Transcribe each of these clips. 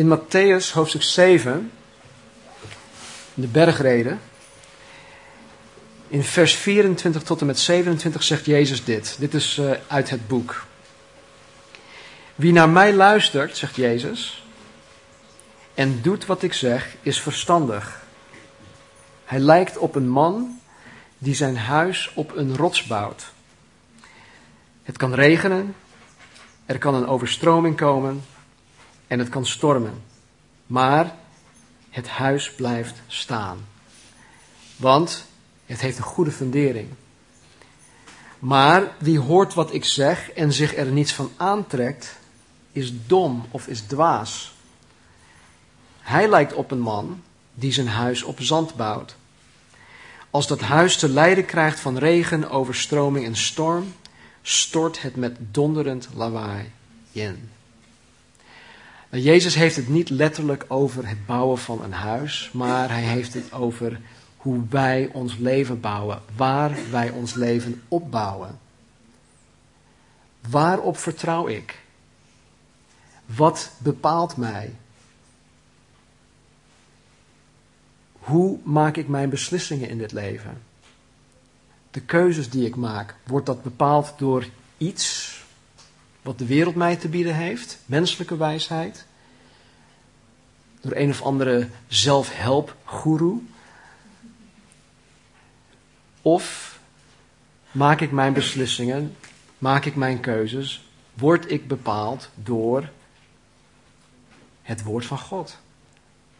In Matthäus hoofdstuk 7, in de bergreden, in vers 24 tot en met 27 zegt Jezus dit. Dit is uh, uit het boek. Wie naar mij luistert, zegt Jezus, en doet wat ik zeg, is verstandig. Hij lijkt op een man die zijn huis op een rots bouwt. Het kan regenen, er kan een overstroming komen en het kan stormen. Maar het huis blijft staan. Want het heeft een goede fundering. Maar wie hoort wat ik zeg en zich er niets van aantrekt, is dom of is dwaas. Hij lijkt op een man die zijn huis op zand bouwt. Als dat huis te lijden krijgt van regen, overstroming en storm, stort het met donderend lawaai in. Nou, Jezus heeft het niet letterlijk over het bouwen van een huis, maar hij heeft het over hoe wij ons leven bouwen, waar wij ons leven opbouwen. Waarop vertrouw ik? Wat bepaalt mij? Hoe maak ik mijn beslissingen in dit leven? De keuzes die ik maak, wordt dat bepaald door iets wat de wereld mij te bieden heeft, menselijke wijsheid, door een of andere zelfhelpgoeroe? Of maak ik mijn beslissingen, maak ik mijn keuzes, word ik bepaald door het woord van God?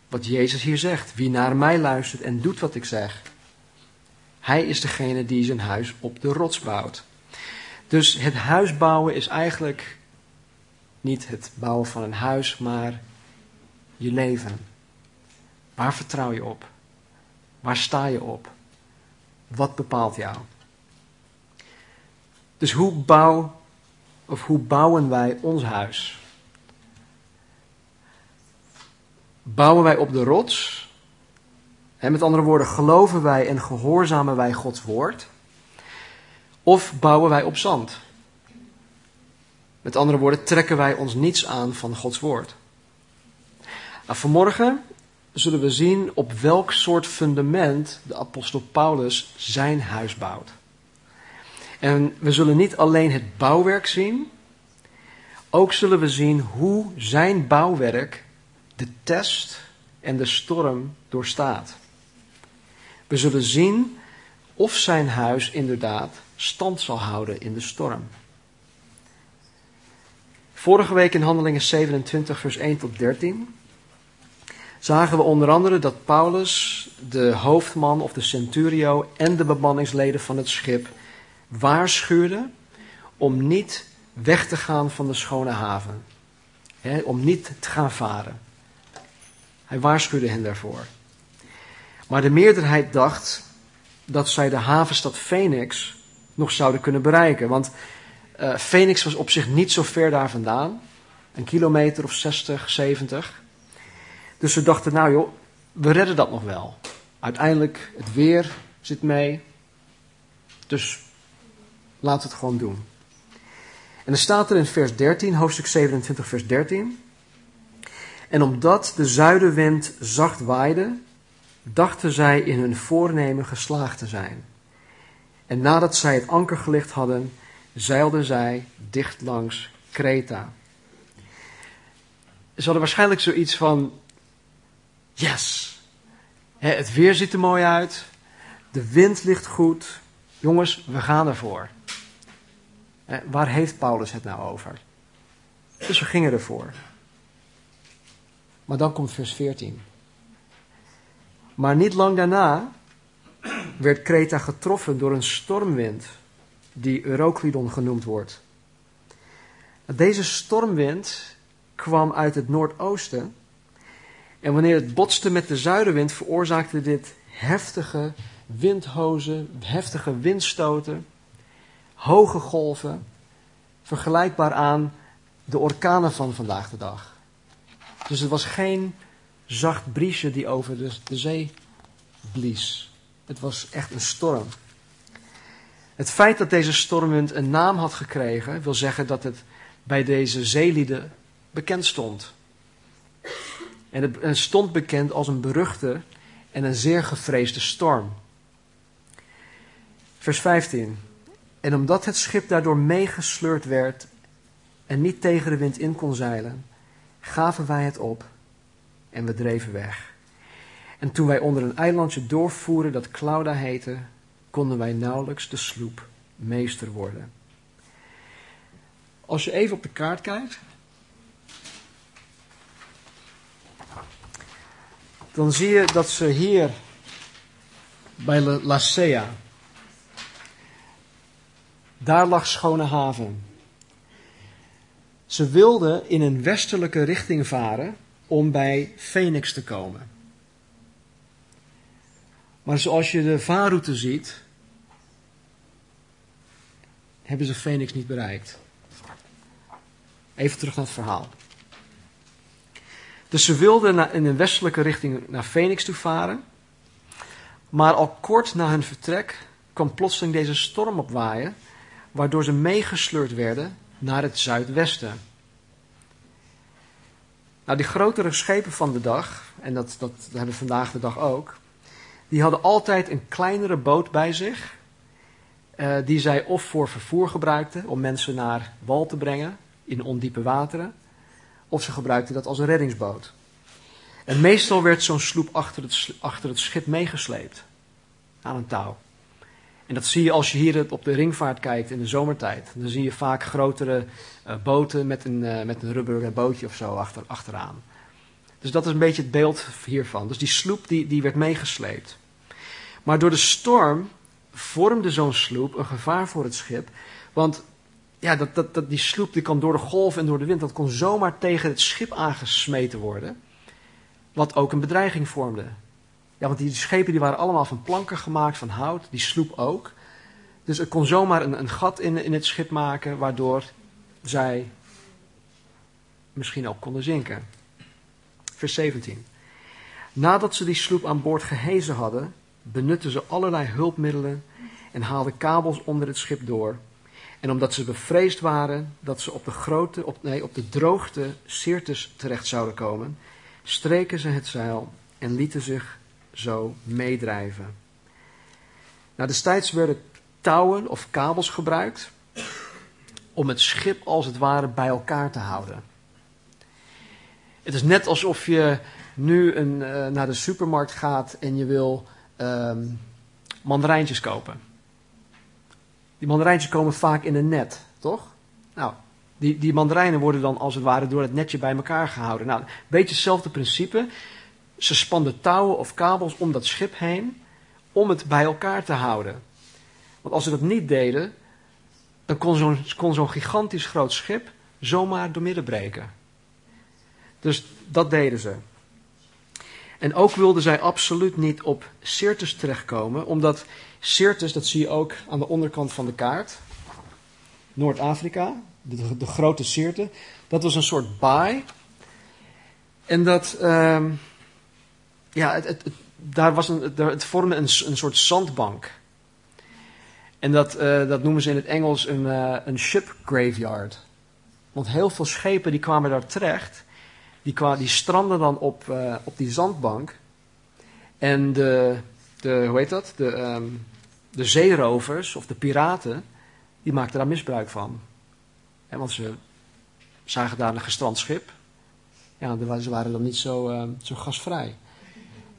Wat Jezus hier zegt, wie naar mij luistert en doet wat ik zeg, hij is degene die zijn huis op de rots bouwt. Dus het huis bouwen is eigenlijk niet het bouwen van een huis, maar je leven. Waar vertrouw je op? Waar sta je op? Wat bepaalt jou? Dus hoe, bouw, of hoe bouwen wij ons huis? Bouwen wij op de rots? En met andere woorden, geloven wij en gehoorzamen wij Gods woord? Of bouwen wij op zand? Met andere woorden, trekken wij ons niets aan van Gods woord? Nou, vanmorgen zullen we zien op welk soort fundament de apostel Paulus zijn huis bouwt. En we zullen niet alleen het bouwwerk zien, ook zullen we zien hoe zijn bouwwerk de test en de storm doorstaat. We zullen zien of zijn huis inderdaad stand zal houden in de storm. Vorige week in Handelingen 27, vers 1 tot 13 zagen we onder andere dat Paulus de hoofdman of de centurio en de bemanningsleden van het schip waarschuwde om niet weg te gaan van de schone haven. om niet te gaan varen. Hij waarschuwde hen daarvoor. Maar de meerderheid dacht dat zij de havenstad Phoenix nog zouden kunnen bereiken. Want uh, Phoenix was op zich niet zo ver daar vandaan. Een kilometer of 60, 70. Dus ze dachten, nou joh, we redden dat nog wel. Uiteindelijk, het weer zit mee. Dus we het gewoon doen. En dan staat er in vers 13, hoofdstuk 27, vers 13. En omdat de zuidenwind zacht waaide, dachten zij in hun voornemen geslaagd te zijn. En nadat zij het anker gelicht hadden, zeilden zij dicht langs Kreta. Ze hadden waarschijnlijk zoiets van: Yes, het weer ziet er mooi uit, de wind ligt goed. Jongens, we gaan ervoor. Waar heeft Paulus het nou over? Dus we gingen ervoor. Maar dan komt vers 14. Maar niet lang daarna werd Kreta getroffen door een stormwind, die Euroclydon genoemd wordt. Deze stormwind kwam uit het noordoosten. En wanneer het botste met de zuidenwind, veroorzaakte dit heftige windhozen, heftige windstoten, hoge golven, vergelijkbaar aan de orkanen van vandaag de dag. Dus het was geen zacht briesje die over de, de zee blies. Het was echt een storm. Het feit dat deze stormwind een naam had gekregen, wil zeggen dat het bij deze zeelieden bekend stond. En het stond bekend als een beruchte en een zeer gevreesde storm. Vers 15. En omdat het schip daardoor meegesleurd werd en niet tegen de wind in kon zeilen, gaven wij het op en we dreven weg. En toen wij onder een eilandje doorvoeren dat Clauda heette, konden wij nauwelijks de sloep meester worden. Als je even op de kaart kijkt, dan zie je dat ze hier bij Lacea, daar lag Schone Haven. Ze wilden in een westelijke richting varen om bij Phoenix te komen. Maar zoals je de vaarroute ziet, hebben ze Phoenix niet bereikt. Even terug naar het verhaal. Dus ze wilden in een westelijke richting naar Phoenix toe varen. Maar al kort na hun vertrek kwam plotseling deze storm opwaaien, waardoor ze meegesleurd werden naar het zuidwesten. Nou, die grotere schepen van de dag, en dat, dat hebben we vandaag de dag ook, die hadden altijd een kleinere boot bij zich, uh, die zij of voor vervoer gebruikten om mensen naar wal te brengen in ondiepe wateren, of ze gebruikten dat als een reddingsboot. En meestal werd zo'n sloep achter het, achter het schip meegesleept aan een touw. En dat zie je als je hier op de ringvaart kijkt in de zomertijd. Dan zie je vaak grotere uh, boten met een, uh, met een rubberen bootje of zo achter, achteraan. Dus dat is een beetje het beeld hiervan. Dus die sloep die, die werd meegesleept. Maar door de storm vormde zo'n sloep een gevaar voor het schip. Want ja, dat, dat, dat, die sloep die kan door de golf en door de wind, dat kon zomaar tegen het schip aangesmeten worden. Wat ook een bedreiging vormde. Ja, want die schepen die waren allemaal van planken gemaakt, van hout, die sloep ook. Dus het kon zomaar een, een gat in, in het schip maken, waardoor zij misschien ook konden zinken. Vers 17. Nadat ze die sloep aan boord gehezen hadden, benutten ze allerlei hulpmiddelen en haalden kabels onder het schip door. En omdat ze bevreesd waren dat ze op de, grote, op, nee, op de droogte Sirtis terecht zouden komen, streken ze het zeil en lieten zich zo meedrijven. Nou, destijds werden touwen of kabels gebruikt om het schip als het ware bij elkaar te houden. Het is net alsof je nu een, uh, naar de supermarkt gaat en je wil um, mandarijntjes kopen. Die mandarijntjes komen vaak in een net, toch? Nou, die, die mandarijnen worden dan als het ware door het netje bij elkaar gehouden. Nou, een beetje hetzelfde principe. Ze spanden touwen of kabels om dat schip heen om het bij elkaar te houden. Want als ze dat niet deden, dan kon zo'n kon zo'n gigantisch groot schip zomaar doormidden breken. Dus dat deden ze. En ook wilden zij absoluut niet op Sirtis terechtkomen, omdat Sirtis, dat zie je ook aan de onderkant van de kaart, Noord-Afrika, de, grote Sirte, dat was een soort baai. En dat, um, ja, het, daar was een, het vormde een, een soort zandbank. En dat, uh, dat noemen ze in het Engels een, uh, een ship graveyard. Want heel veel schepen die kwamen daar terecht die, kwa, die stranden dan op, uh, op die zandbank. En de, de hoe heet dat? De, um, de zeerovers of de piraten, die maakten daar misbruik van. He, want ze zagen daar een gestrand schip. Ja, ze waren dan niet zo, uh, zo gasvrij.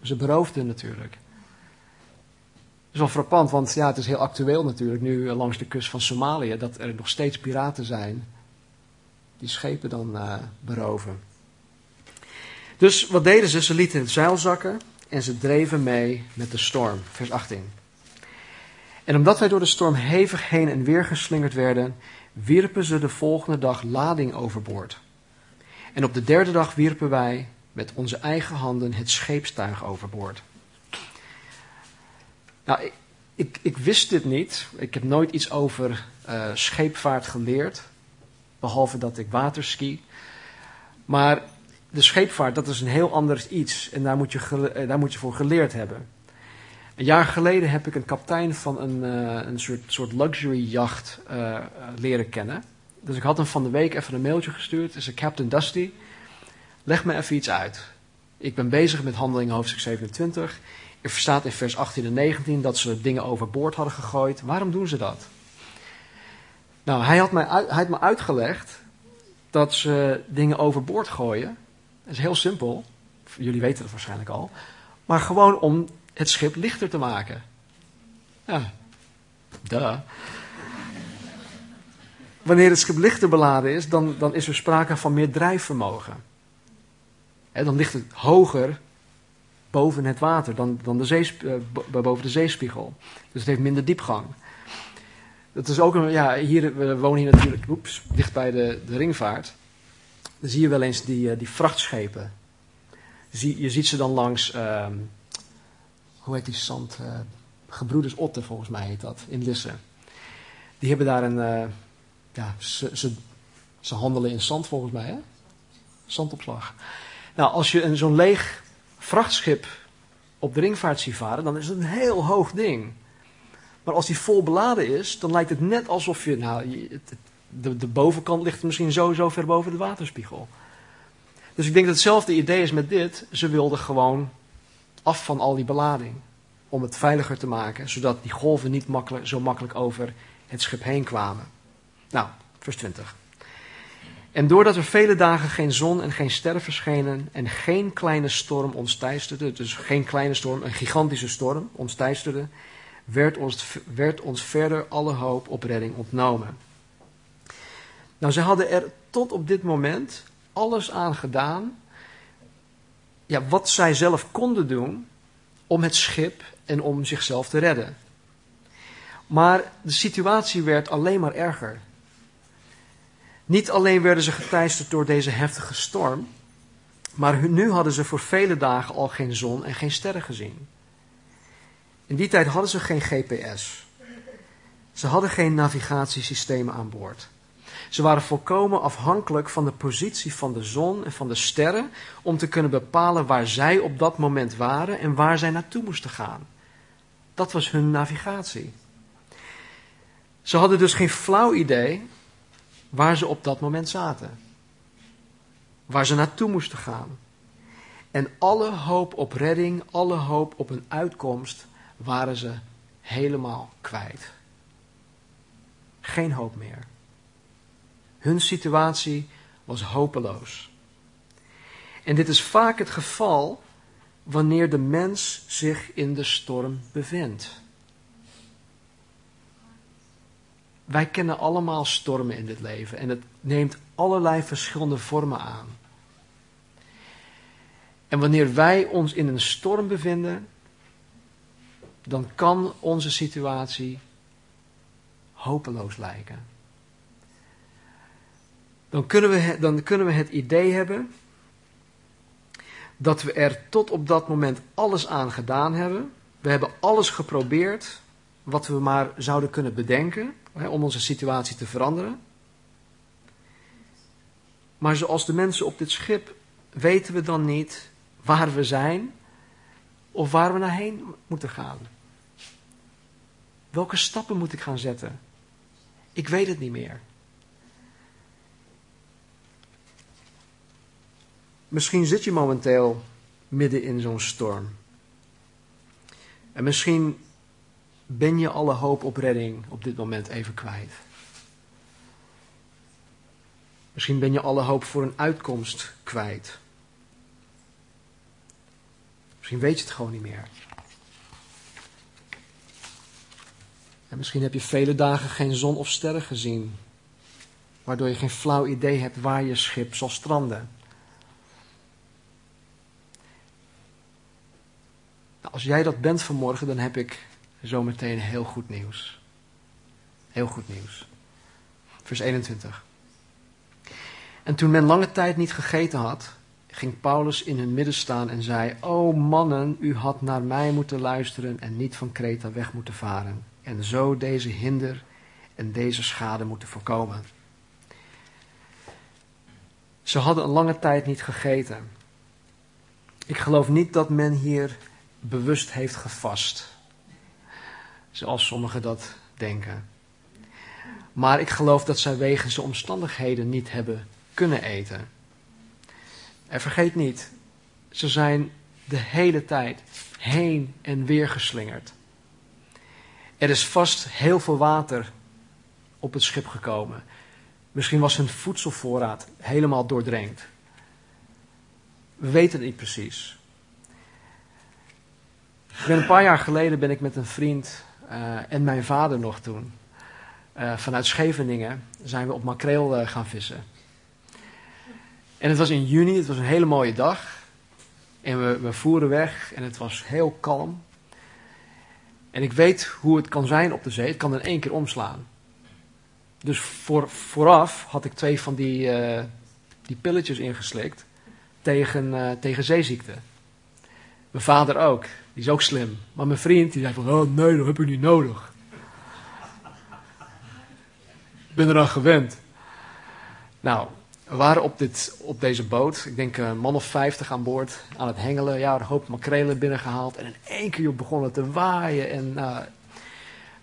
Ze beroofden natuurlijk. Dat is wel frappant, want ja, het is heel actueel natuurlijk nu uh, langs de kust van Somalië dat er nog steeds piraten zijn die schepen dan uh, beroven. Dus wat deden ze? Ze lieten het zeil zakken en ze dreven mee met de storm. Vers 18. En omdat wij door de storm hevig heen en weer geslingerd werden, wierpen ze de volgende dag lading overboord. En op de derde dag wierpen wij met onze eigen handen het scheepstuig overboord. Nou, ik, ik, wist dit niet. Ik heb nooit iets over uh, scheepvaart geleerd, behalve dat ik waterski. Maar de scheepvaart, dat is een heel ander iets. En daar moet je, eh, daar moet je voor geleerd hebben. Een jaar geleden heb ik een kapitein van een, uh, een soort, soort luxury jacht uh, leren kennen. Dus ik had hem van de week even een mailtje gestuurd. is een Captain Dusty. Leg me even iets uit. Ik ben bezig met handelingen hoofdstuk 27. Er staat in vers 18 en 19 dat ze dingen overboord hadden gegooid. Waarom doen ze dat? Nou, hij had, mij, hij had me uitgelegd dat ze dingen overboord gooien. Dat is heel simpel. Jullie weten het waarschijnlijk al. Maar gewoon om het schip lichter te maken. Ja, duh. Wanneer het schip lichter beladen is, dan, dan is er sprake van meer drijfvermogen. En dan ligt het hoger boven het water dan, dan de uh, boven de zeespiegel. Dus het heeft minder diepgang. Dat is ook een, ja, hier, we wonen hier natuurlijk, oeps, dicht bij de, de ringvaart. Dan zie je wel eens die, uh, die vrachtschepen. Zie, je ziet ze dan langs, uh, hoe heet die zand? Uh, Gebroeders Otte, volgens mij heet dat, in Lisse. Die hebben daar een, ja, ze, ze, handelen in zand volgens mij, hè? Zandopslag. Nou, als je zo'n leeg vrachtschip op de ringvaart ziet varen, dan is het een heel hoog ding. Maar als die vol beladen is, dan lijkt het net alsof je, nou, de, de bovenkant ligt misschien zo, zo ver boven de waterspiegel. Dus ik denk dat hetzelfde idee is met dit. Ze wilden gewoon af van al die belading. Om het veiliger te maken, zodat die golven niet makkelijk, zo makkelijk over het schip heen kwamen. Nou, vers 20. En doordat er vele dagen geen zon en geen sterren verschenen en geen kleine storm ons teisterde, dus geen kleine storm, een gigantische storm ons teisterde, werd ons, werd ons verder alle hoop op redding ontnomen. Nou, ze hadden er tot op dit moment alles aan gedaan, ja, wat zij zelf konden doen om het schip en om zichzelf te redden. Maar de situatie werd alleen maar erger. Niet alleen werden ze geteisterd door deze heftige storm, maar nu hadden ze voor vele dagen al geen zon en geen sterren gezien. In die tijd hadden ze geen GPS. Ze hadden geen navigatiesystemen aan boord. Ze waren volkomen afhankelijk van de positie van de zon en van de sterren om te kunnen bepalen waar zij op dat moment waren en waar zij naartoe moesten gaan. Dat was hun navigatie. Ze hadden dus geen flauw idee waar ze op dat moment zaten. Waar ze naartoe moesten gaan. En alle hoop op redding, alle hoop op een uitkomst waren ze helemaal kwijt. Geen hoop meer. Hun situatie was hopeloos. En dit is vaak het geval wanneer de mens zich in de storm bevindt. Wij kennen allemaal stormen in dit leven en het neemt allerlei verschillende vormen aan. En wanneer wij ons in een storm bevinden, dan kan onze situatie hopeloos lijken. Dan kunnen we, dan kunnen we het idee hebben dat we er tot op dat moment alles aan gedaan hebben. We hebben alles geprobeerd wat we maar zouden kunnen bedenken hè, om onze situatie te veranderen. Maar zoals de mensen op dit schip weten we dan niet waar we zijn of waar we naar heen moeten gaan. Welke stappen moet ik gaan zetten? Ik weet het niet meer. Misschien zit je momenteel midden in zo'n storm. En misschien ben je alle hoop op redding op dit moment even kwijt. Misschien ben je alle hoop voor een uitkomst kwijt. Misschien weet je het gewoon niet meer. En misschien heb je vele dagen geen zon of sterren gezien, waardoor je geen flauw idee hebt waar je schip zal stranden. Nou, als jij dat bent vanmorgen, dan heb ik zometeen heel goed nieuws. Heel goed nieuws. Vers 21. En toen men lange tijd niet gegeten had, ging Paulus in hun midden staan en zei: O mannen, u had naar mij moeten luisteren en niet van Kreta weg moeten varen. En zo deze hinder en deze schade moeten voorkomen. Ze hadden een lange tijd niet gegeten. Ik geloof niet dat men hier bewust heeft gevast zoals sommigen dat denken. Maar ik geloof dat zij wegens de omstandigheden niet hebben kunnen eten. En vergeet niet, ze zijn de hele tijd heen en weer geslingerd. Er is vast heel veel water op het schip gekomen. Misschien was hun voedselvoorraad helemaal doordrenkt. We weten het niet precies. Een paar jaar geleden ben ik met een vriend uh, en mijn vader nog toen. Uh, vanuit Scheveningen zijn we op makreel uh, gaan vissen. En het was in juni, het was een hele mooie dag. En we, we voeren weg en het was heel kalm. En ik weet hoe het kan zijn op de zee. Het kan in één keer omslaan. Dus voor, vooraf had ik twee van die, die pilletjes ingeslikt tegen, tegen zeeziekte. Mijn vader ook. Die is ook slim. Maar mijn vriend die zei van, oh nee, dat heb ik niet nodig. Ik ben eraan gewend. Nou, we waren op, dit, op deze boot, ik denk een man of vijftig aan boord, aan het hengelen. Ja, een hoop makrelen binnengehaald. En in één keer begon het te waaien. En uh,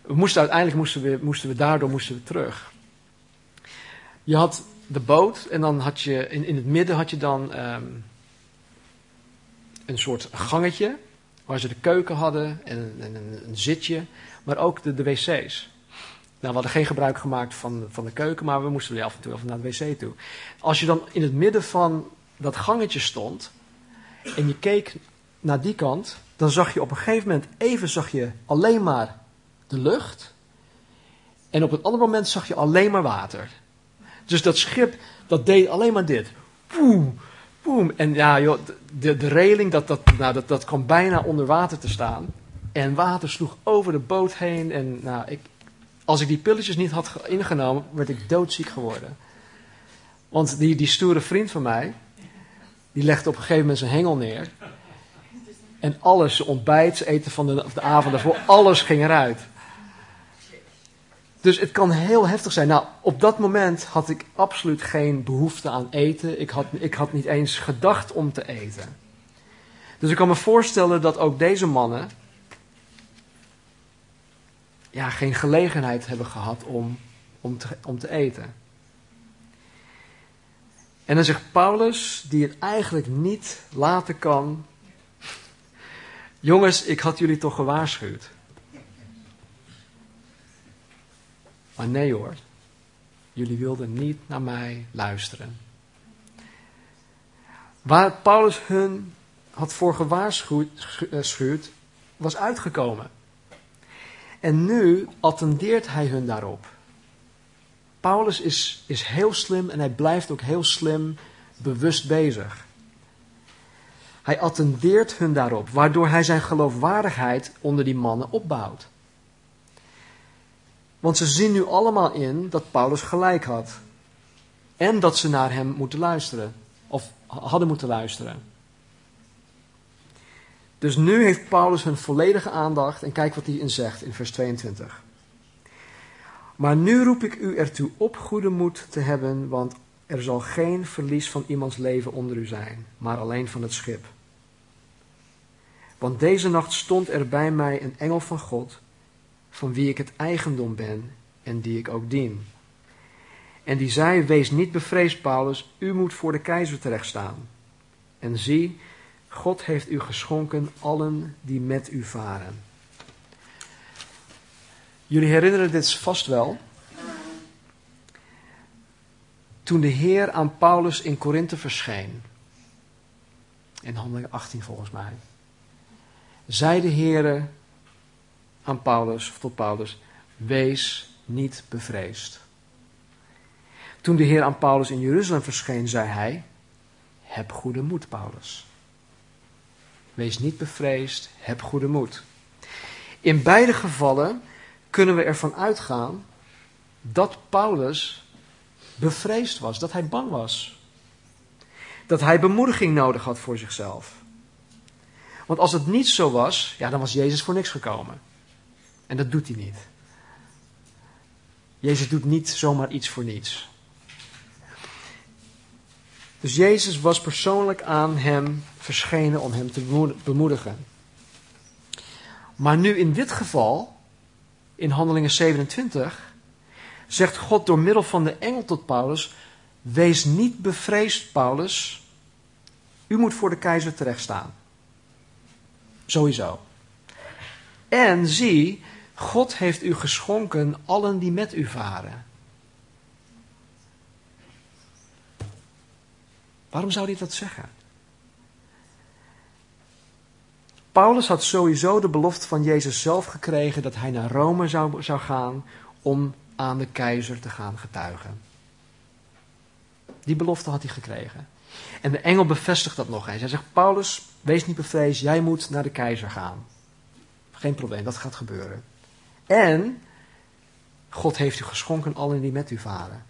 we moesten, uiteindelijk moesten we, moesten we daardoor moesten we terug. Je had de boot en dan had je in, in het midden had je dan um, een soort gangetje waar ze de keuken hadden en, en een, zitje, maar ook de, de wc's. Nou, we hadden geen gebruik gemaakt van, van de keuken, maar we moesten weer af en toe even naar de wc toe. Als je dan in het midden van dat gangetje stond en je keek naar die kant, dan zag je op een gegeven moment even zag je alleen maar de lucht. En op een ander moment zag je alleen maar water. Dus dat schip, dat deed alleen maar dit. En ja, joh, de, de reling, dat, dat, nou, dat, dat kwam bijna onder water te staan. En water sloeg over de boot heen. En nou, ik, als ik die pilletjes niet had ingenomen, werd ik doodziek geworden. Want die, die stoere vriend van mij, die legde op een gegeven moment zijn hengel neer. En alles, ontbijt, zijn eten van de, de avond daarvoor, alles ging eruit. Dus het kan heel heftig zijn. Nou, op dat moment had ik absoluut geen behoefte aan eten. Ik had, ik had niet eens gedacht om te eten. Dus ik kan me voorstellen dat ook deze mannen ja, geen gelegenheid hebben gehad om, om, te, om te eten. En dan zegt Paulus, die het eigenlijk niet laten kan. Jongens, ik had jullie toch gewaarschuwd. Maar nee hoor, jullie wilden niet naar mij luisteren. Waar Paulus hun had voor gewaarschuwd, was uitgekomen. En nu attendeert hij hun daarop. Paulus is, is heel slim en hij blijft ook heel slim bewust bezig. Hij attendeert hun daarop, waardoor hij zijn geloofwaardigheid onder die mannen opbouwt. Want ze zien nu allemaal in dat Paulus gelijk had. En dat ze naar hem moeten luisteren. Of hadden moeten luisteren. Dus nu heeft Paulus hun volledige aandacht en kijk wat hij in zegt in vers 22. Maar nu roep ik u ertoe op goede moed te hebben, want er zal geen verlies van iemands leven onder u zijn, maar alleen van het schip. Want deze nacht stond er bij mij een engel van God, van wie ik het eigendom ben en die ik ook dien. En die zei, wees niet bevreesd, Paulus, u moet voor de keizer terechtstaan. En zie, God heeft u geschonken allen die met u varen. Jullie herinneren dit vast wel. Toen de Heer aan Paulus in Korinthe verscheen, in handelingen 18 volgens mij, zei de Heer aan Paulus, of tot Paulus, wees niet bevreesd. Toen de Heer aan Paulus in Jeruzalem verscheen, zei hij, heb goede moed, Paulus. Wees niet bevreesd, heb goede moed. In beide gevallen kunnen we ervan uitgaan dat Paulus bevreesd was, dat hij bang was. Dat hij bemoediging nodig had voor zichzelf. Want als het niet zo was, ja, dan was Jezus voor niks gekomen. En dat doet hij niet. Jezus doet niet zomaar iets voor niets. Dus Jezus was persoonlijk aan hem verschenen om hem te bemoedigen. Maar nu in dit geval, in Handelingen 27, zegt God door middel van de engel tot Paulus: Wees niet bevreesd, Paulus, U moet voor de keizer terechtstaan. Sowieso. En zie, God heeft u geschonken allen die met u varen. Waarom zou hij dat zeggen? Paulus had sowieso de belofte van Jezus zelf gekregen dat hij naar Rome zou, zou gaan om aan de keizer te gaan getuigen. Die belofte had hij gekregen. En de engel bevestigt dat nog eens. Hij zegt: Paulus, wees niet bevreesd, jij moet naar de keizer gaan. Geen probleem, dat gaat gebeuren. En God heeft u geschonken allen die met u varen.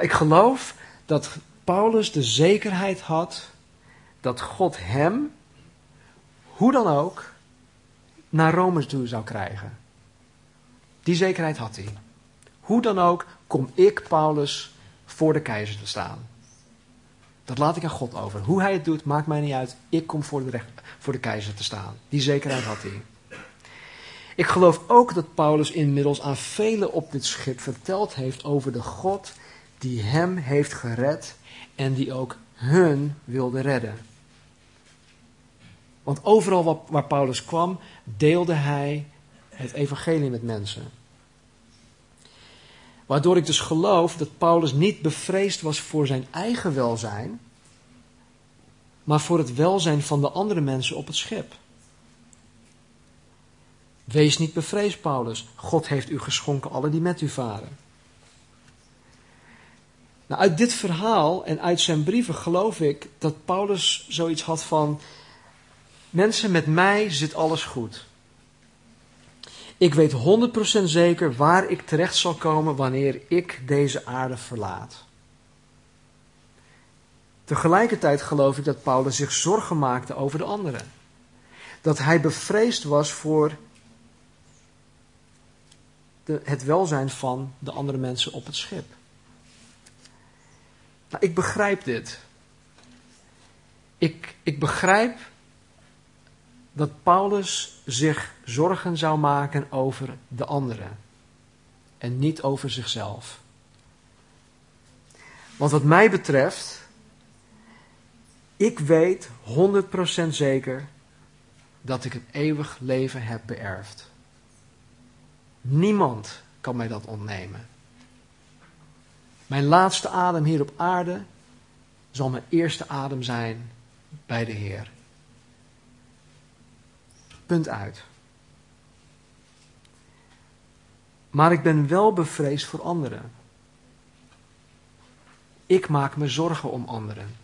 Ik geloof dat Paulus de zekerheid had dat God hem, hoe dan ook, naar Rome toe zou krijgen. Die zekerheid had hij. Hoe dan ook kom ik, Paulus, voor de keizer te staan. Dat laat ik aan God over. Hoe hij het doet, maakt mij niet uit. Ik kom voor de, recht, voor de keizer te staan. Die zekerheid had hij. Ik geloof ook dat Paulus inmiddels aan velen op dit schip verteld heeft over de God die hem heeft gered en die ook hun wilde redden. Want overal waar Paulus kwam, deelde hij het evangelie met mensen. Waardoor ik dus geloof dat Paulus niet bevreesd was voor zijn eigen welzijn, maar voor het welzijn van de andere mensen op het schip. Wees niet bevreesd, Paulus. God heeft u geschonken allen die met u varen. Nou, uit dit verhaal en uit zijn brieven geloof ik dat Paulus zoiets had van: Mensen, met mij zit alles goed. Ik weet 100% zeker waar ik terecht zal komen wanneer ik deze aarde verlaat. Tegelijkertijd geloof ik dat Paulus zich zorgen maakte over de anderen. Dat hij bevreesd was voor het welzijn van de andere mensen op het schip. Nou, ik begrijp dit. Ik, ik begrijp dat Paulus zich zorgen zou maken over de anderen en niet over zichzelf. Want wat mij betreft, ik weet 100% zeker dat ik het eeuwig leven heb beërfd. Niemand kan mij dat ontnemen. Mijn laatste adem hier op aarde zal mijn eerste adem zijn bij de Heer. Punt uit. Maar ik ben wel bevreesd voor anderen. Ik maak me zorgen om anderen.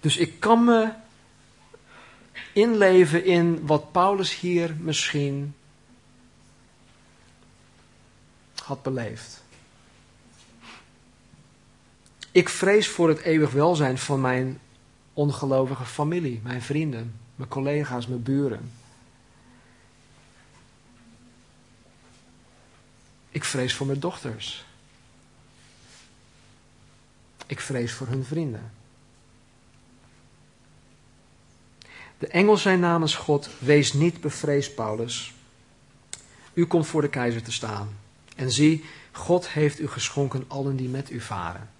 Dus ik kan me inleven in wat Paulus hier misschien had beleefd. Ik vrees voor het eeuwig welzijn van mijn ongelovige familie, mijn vrienden, mijn collega's, mijn buren. Ik vrees voor mijn dochters. Ik vrees voor hun vrienden. De engel zei namens God: Wees niet bevreesd, Paulus. U komt voor de keizer te staan. En zie, God heeft u geschonken allen die met u varen.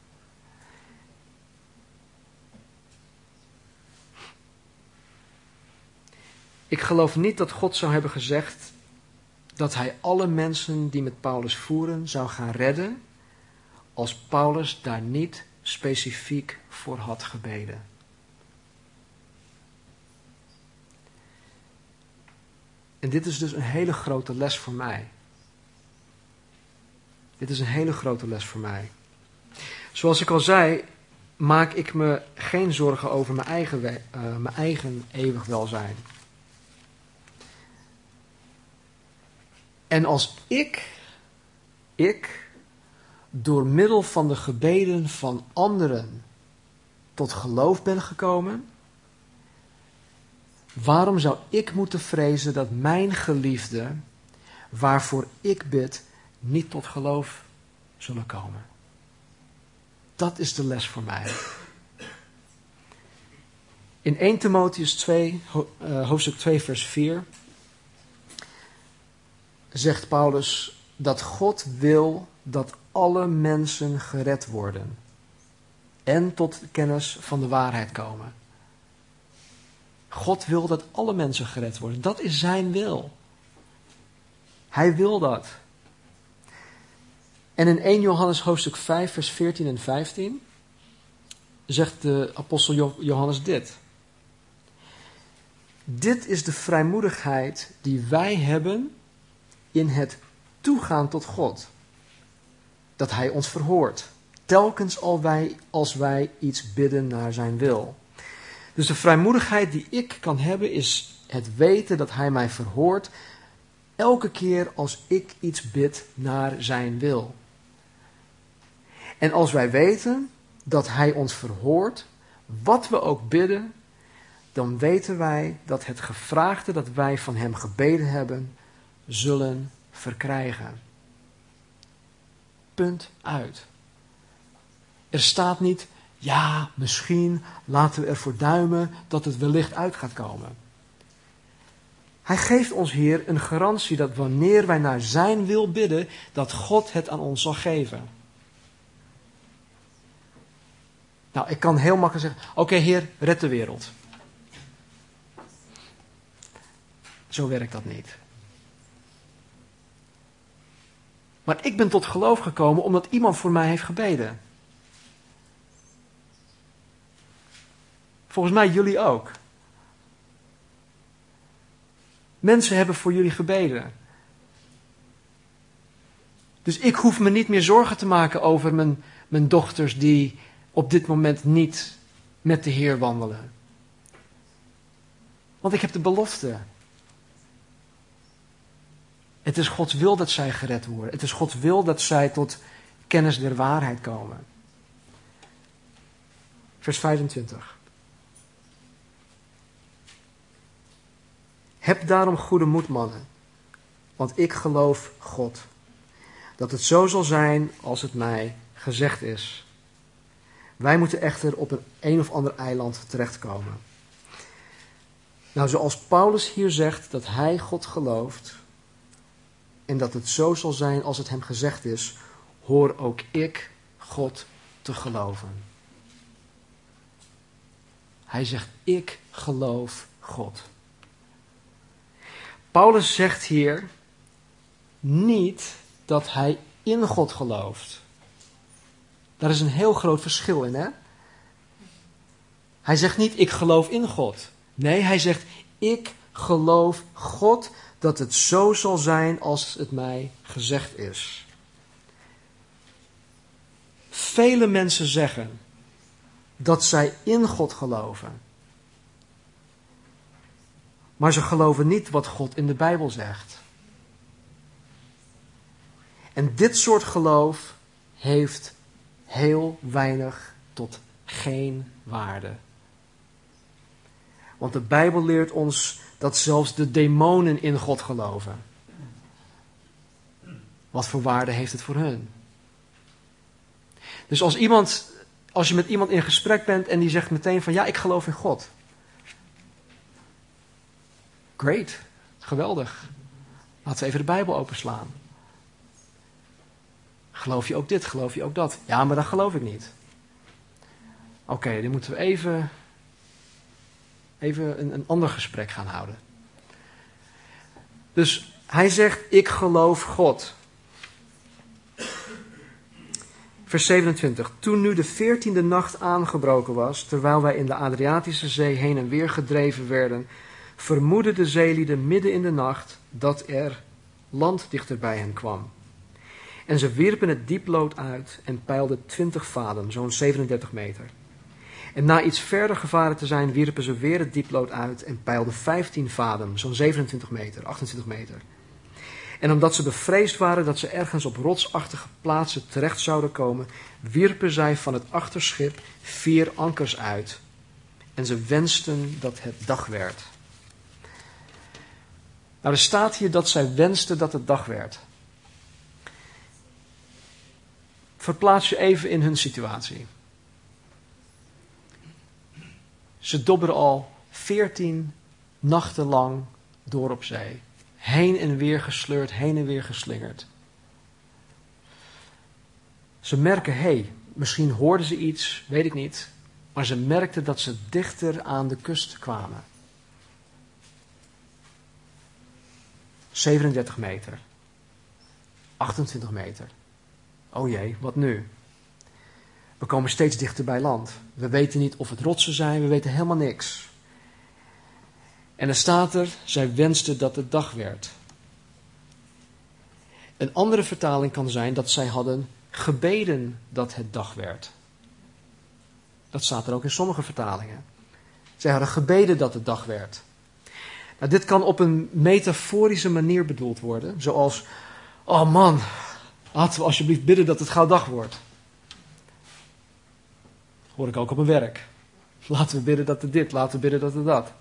Ik geloof niet dat God zou hebben gezegd dat hij alle mensen die met Paulus voeren zou gaan redden, als Paulus daar niet specifiek voor had gebeden. En dit is dus een hele grote les voor mij. Dit is een hele grote les voor mij. Zoals ik al zei, maak ik me geen zorgen over mijn eigen, uh, mijn eigen eeuwig welzijn. En als ik, ik, door middel van de gebeden van anderen tot geloof ben gekomen, waarom zou ik moeten vrezen dat mijn geliefde, waarvoor ik bid, niet tot geloof zullen komen? Dat is de les voor mij. In 1 Timotheus 2, eh, hoofdstuk 2, vers 4 zegt Paulus dat God wil dat alle mensen gered worden en tot kennis van de waarheid komen. God wil dat alle mensen gered worden. Dat is zijn wil. Hij wil dat. En in 1 Johannes hoofdstuk 5, vers 14 en 15 zegt de apostel Johannes dit. Dit is de vrijmoedigheid die wij hebben in het toegaan tot God. Dat Hij ons verhoort. Telkens al wij, als wij iets bidden naar Zijn wil. Dus de vrijmoedigheid die ik kan hebben is het weten dat Hij mij verhoort. Elke keer als ik iets bid naar Zijn wil. En als wij weten dat Hij ons verhoort, wat we ook bidden, dan weten wij dat het gevraagde dat wij van Hem gebeden hebben, zullen verkrijgen. Punt uit. Er staat niet, ja, misschien laten we ervoor duimen dat het wellicht uit gaat komen. Hij geeft ons hier een garantie dat wanneer wij naar Zijn wil bidden, dat God het aan ons zal geven. Nou, ik kan heel makkelijk zeggen: Oké, Heer, red de wereld. Zo werkt dat niet. Maar ik ben tot geloof gekomen omdat iemand voor mij heeft gebeden. Volgens mij jullie ook. Mensen hebben voor jullie gebeden. Dus ik hoef me niet meer zorgen te maken over mijn, mijn dochters die op dit moment niet met de Heer wandelen. Want ik heb de belofte. Het is Gods wil dat zij gered worden. Het is Gods wil dat zij tot kennis der waarheid komen. Vers 25. Heb daarom goede moed, mannen, want ik geloof God, dat het zo zal zijn als het mij gezegd is. Wij moeten echter op een een of ander eiland terechtkomen. Nou, zoals Paulus hier zegt dat hij God gelooft en dat het zo zal zijn als het hem gezegd is, hoor ook ik God te geloven. Hij zegt, ik geloof God. Paulus zegt hier niet dat hij in God gelooft. Daar is een heel groot verschil in, hè? Hij zegt niet, ik geloof in God. Nee, hij zegt, ik geloof God dat het zo zal zijn als het mij gezegd is. Vele mensen zeggen dat zij in God geloven. Maar ze geloven niet wat God in de Bijbel zegt. En dit soort geloof heeft heel weinig tot geen waarde. Want de Bijbel leert ons dat zelfs de demonen in God geloven. Wat voor waarde heeft het voor hun? Dus als iemand, als je met iemand in gesprek bent en die zegt meteen van ja, ik geloof in God. Great, geweldig. Laten we even de Bijbel openslaan. Geloof je ook dit? Geloof je ook dat? Ja, maar dat geloof ik niet. Oké, dan moeten we even, even een, een ander gesprek gaan houden. Dus hij zegt, ik geloof God. Vers 27. Toen nu de veertiende nacht aangebroken was, terwijl wij in de Adriatische Zee heen en weer gedreven werden, vermoedden de zeelieden midden in de nacht dat er land dichter bij hen kwam. En ze wierpen het dieplood uit en peilden twintig vaden, zo'n 37 meter. En na iets verder gevaren te zijn, wierpen ze weer het dieplood uit en peilden 15 vaden, zo'n 27 meter, 28 meter. En omdat ze bevreesd waren dat ze ergens op rotsachtige plaatsen terecht zouden komen, wierpen zij van het achterschip vier ankers uit. En ze wensten dat het dag werd. Nou, er staat hier dat zij wensten dat het dag werd. Verplaats je even in hun situatie. Ze dobberen al veertien nachten lang door op zee. Heen en weer gesleurd, heen en weer geslingerd. Ze merken, hé, hey, misschien hoorden ze iets, weet ik niet. Maar ze merkten dat ze dichter aan de kust kwamen. 37 meter. 28 meter. Oh jee, wat nu? We komen steeds dichter bij land. We weten niet of het rotsen zijn, we weten helemaal niks. En er staat er, zij wensten dat het dag werd. Een andere vertaling kan zijn dat zij hadden gebeden dat het dag werd. Dat staat er ook in sommige vertalingen. Zij hadden gebeden dat het dag werd. Nou, dit kan op een metaforische manier bedoeld worden, zoals: Oh man, laten we alsjeblieft bidden dat het gauw dag wordt. hoor ik ook op mijn werk. Laten we bidden dat het dit, laten we bidden dat het dat.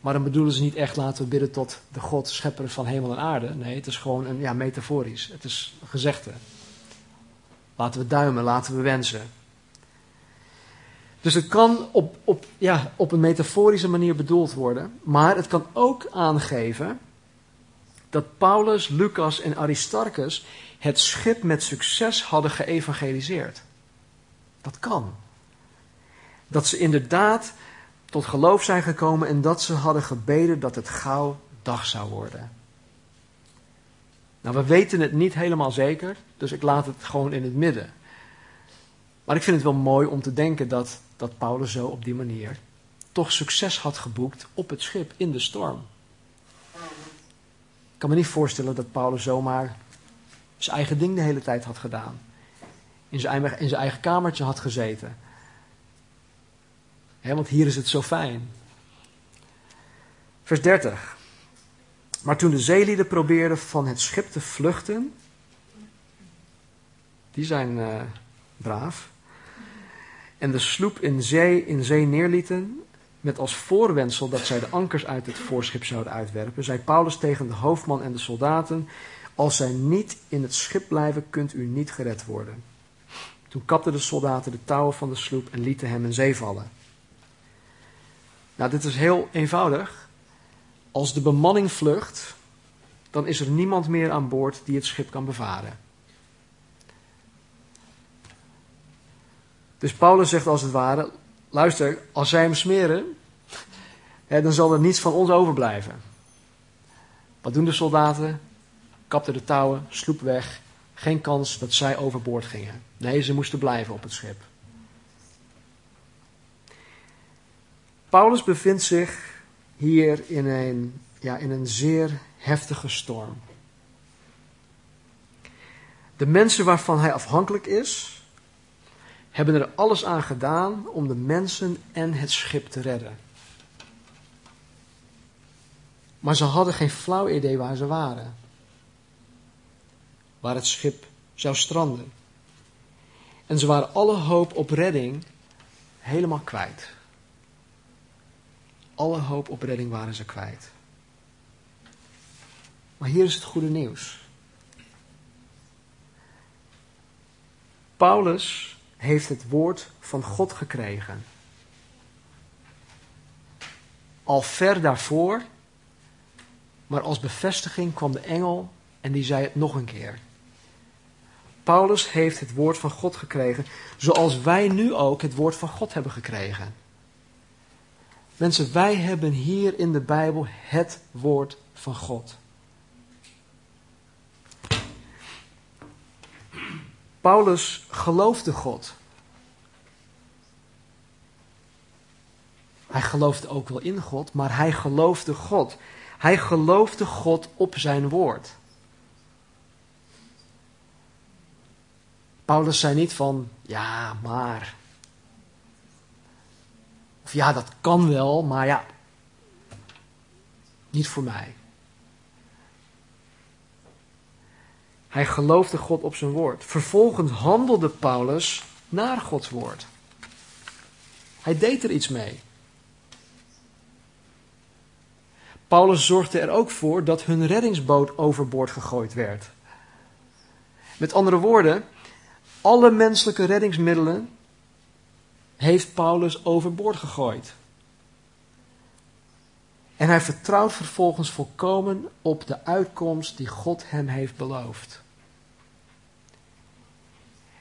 Maar dan bedoelen ze niet echt laten we bidden tot de God, schepper van hemel en aarde. Nee, het is gewoon een ja, metaforisch. Het is een gezegde. Laten we duimen, laten we wensen. Dus het kan op, op, ja, op een metaforische manier bedoeld worden. Maar het kan ook aangeven dat Paulus, Lucas en Aristarchus het schip met succes hadden geëvangeliseerd. Dat kan. Dat ze inderdaad tot geloof zijn gekomen en dat ze hadden gebeden dat het gauw dag zou worden. Nou, we weten het niet helemaal zeker, dus ik laat het gewoon in het midden. Maar ik vind het wel mooi om te denken dat, dat Paulus zo op die manier toch succes had geboekt op het schip in de storm. Ik kan me niet voorstellen dat Paulus zomaar zijn eigen ding de hele tijd had gedaan. In zijn, in zijn eigen kamertje had gezeten want hier is het zo fijn. Vers 30. Maar toen de zeelieden probeerden van het schip te vluchten, die zijn uh, braaf, en de sloep in zee, in zee neerlieten, met als voorwendsel dat zij de ankers uit het voorschip zouden uitwerpen, zei Paulus tegen de hoofdman en de soldaten: Als zij niet in het schip blijven, kunt u niet gered worden. Toen kapten de soldaten de touwen van de sloep en lieten hem in zee vallen. Nou, dit is heel eenvoudig. Als de bemanning vlucht, dan is er niemand meer aan boord die het schip kan bevaren. Dus Paulus zegt als het ware: luister, als zij hem smeren, dan zal er niets van ons overblijven. Wat doen de soldaten? Kapten de touwen, sloep weg. Geen kans dat zij overboord gingen. Nee, ze moesten blijven op het schip. Paulus bevindt zich hier in een, ja, in een zeer heftige storm. De mensen waarvan hij afhankelijk is, hebben er alles aan gedaan om de mensen en het schip te redden. Maar ze hadden geen flauw idee waar ze waren. Waar het schip zou stranden. En ze waren alle hoop op redding helemaal kwijt. Alle hoop op redding waren ze kwijt. Maar hier is het goede nieuws. Paulus heeft het woord van God gekregen. Al ver daarvoor, maar als bevestiging kwam de engel en die zei het nog een keer. Paulus heeft het woord van God gekregen, zoals wij nu ook het woord van God hebben gekregen. Mensen, wij hebben hier in de Bijbel het woord van God. Paulus geloofde God. Hij geloofde ook wel in God, maar hij geloofde God. Hij geloofde God op zijn woord. Paulus zei niet van, ja, maar ja, dat kan wel, maar ja, niet voor mij. Hij geloofde God op zijn woord. Vervolgens handelde Paulus naar Gods woord. Hij deed er iets mee. Paulus zorgde er ook voor dat hun reddingsboot overboord gegooid werd. Met andere woorden, alle menselijke reddingsmiddelen heeft Paulus overboord gegooid. En hij vertrouwt vervolgens volkomen op de uitkomst die God hem heeft beloofd.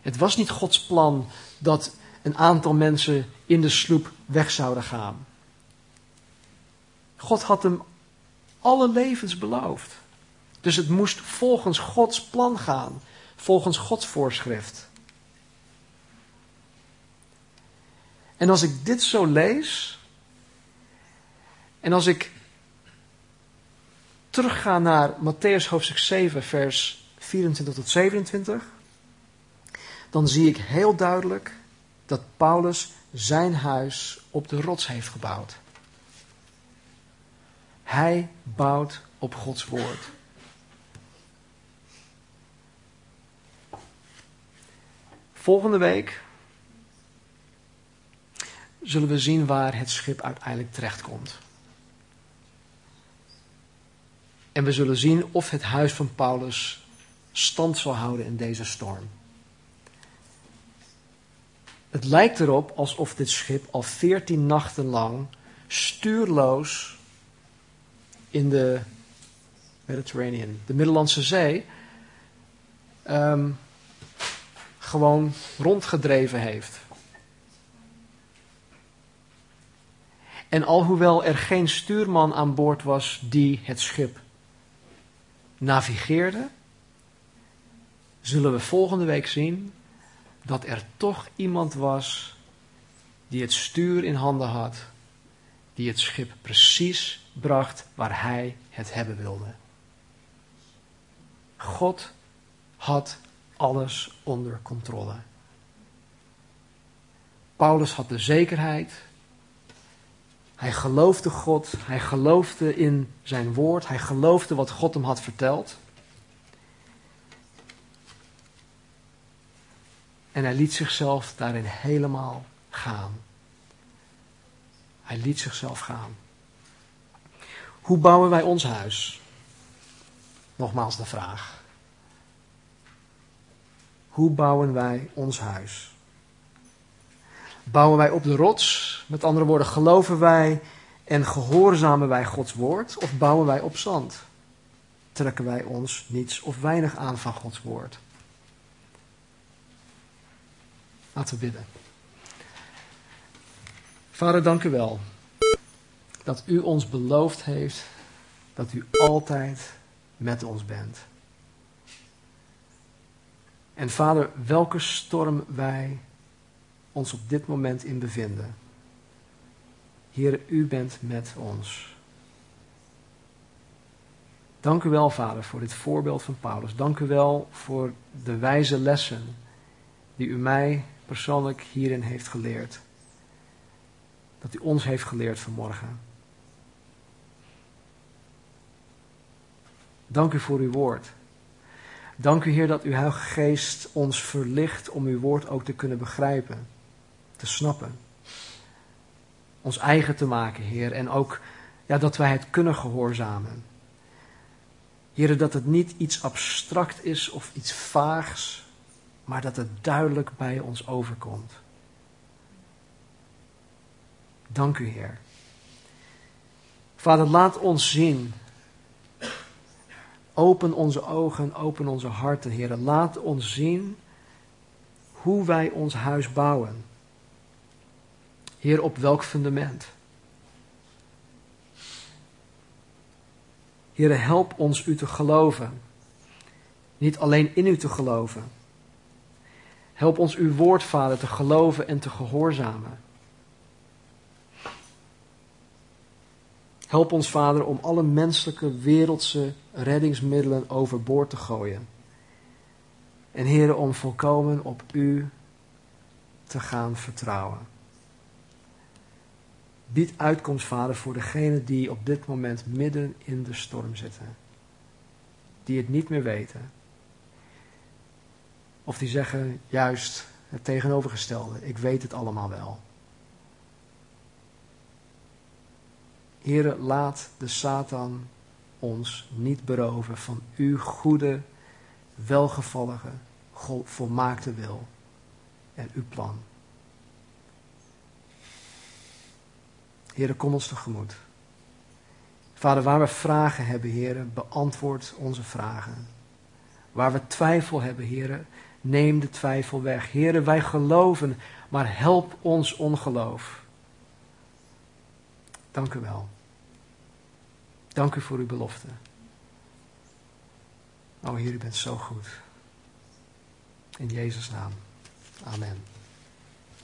Het was niet Gods plan dat een aantal mensen in de sloep weg zouden gaan. God had hem alle levens beloofd. Dus het moest volgens Gods plan gaan, volgens Gods voorschrift. En als ik dit zo lees, en als ik terugga naar Matthäus hoofdstuk 7, vers 24 tot 27, dan zie ik heel duidelijk dat Paulus zijn huis op de rots heeft gebouwd. Hij bouwt op Gods woord. Volgende week zullen we zien waar het schip uiteindelijk terechtkomt. En we zullen zien of het huis van Paulus stand zal houden in deze storm. Het lijkt erop alsof dit schip al veertien nachten lang stuurloos in de Mediterranean, de Middellandse Zee, um, gewoon rondgedreven heeft. En alhoewel er geen stuurman aan boord was die het schip navigeerde, zullen we volgende week zien dat er toch iemand was die het stuur in handen had, die het schip precies bracht waar hij het hebben wilde. God had alles onder controle. Paulus had de zekerheid. Hij geloofde God, hij geloofde in zijn woord, hij geloofde wat God hem had verteld. En hij liet zichzelf daarin helemaal gaan. Hij liet zichzelf gaan. Hoe bouwen wij ons huis? Nogmaals de vraag. Hoe bouwen wij ons huis? Bouwen wij op de rots? Met andere woorden, geloven wij en gehoorzamen wij Gods woord? Of bouwen wij op zand? Trekken wij ons niets of weinig aan van Gods woord? Laten we bidden. Vader, dank u wel dat u ons beloofd heeft dat u altijd met ons bent. En vader, welke storm wij ons op dit moment in bevinden. Heer, u bent met ons. Dank u wel, vader, voor dit voorbeeld van Paulus. Dank u wel voor de wijze lessen die u mij persoonlijk hierin heeft geleerd. Dat u ons heeft geleerd vanmorgen. Dank u voor uw woord. Dank u, Heer, dat uw Heilige Geest ons verlicht om uw woord ook te kunnen begrijpen, te snappen. Ons eigen te maken, Heer, en ook ja, dat wij het kunnen gehoorzamen. Heer, dat het niet iets abstract is of iets vaags, maar dat het duidelijk bij ons overkomt. Dank u, Heer. Vader, laat ons zien Open onze ogen, open onze harten, Heer. Laat ons zien hoe wij ons huis bouwen. Heer, op welk fundament? Heer, help ons u te geloven. Niet alleen in u te geloven. Help ons uw woord, Vader, te geloven en te gehoorzamen. Help ons, Vader, om alle menselijke, wereldse reddingsmiddelen overboord te gooien. En Heer, om volkomen op U te gaan vertrouwen. Bied uitkomst, Vader, voor degenen die op dit moment midden in de storm zitten. Die het niet meer weten. Of die zeggen juist het tegenovergestelde. Ik weet het allemaal wel. Heere, laat de Satan ons niet beroven van uw goede, welgevallige, volmaakte wil en uw plan. Heere, kom ons tegemoet. Vader, waar we vragen hebben, Heere, beantwoord onze vragen. Waar we twijfel hebben, Heere, Neem de twijfel weg. Heren, wij geloven, maar help ons ongeloof. Dank u wel. Dank u voor uw belofte. O Heer, u bent zo goed. In Jezus' naam. Amen.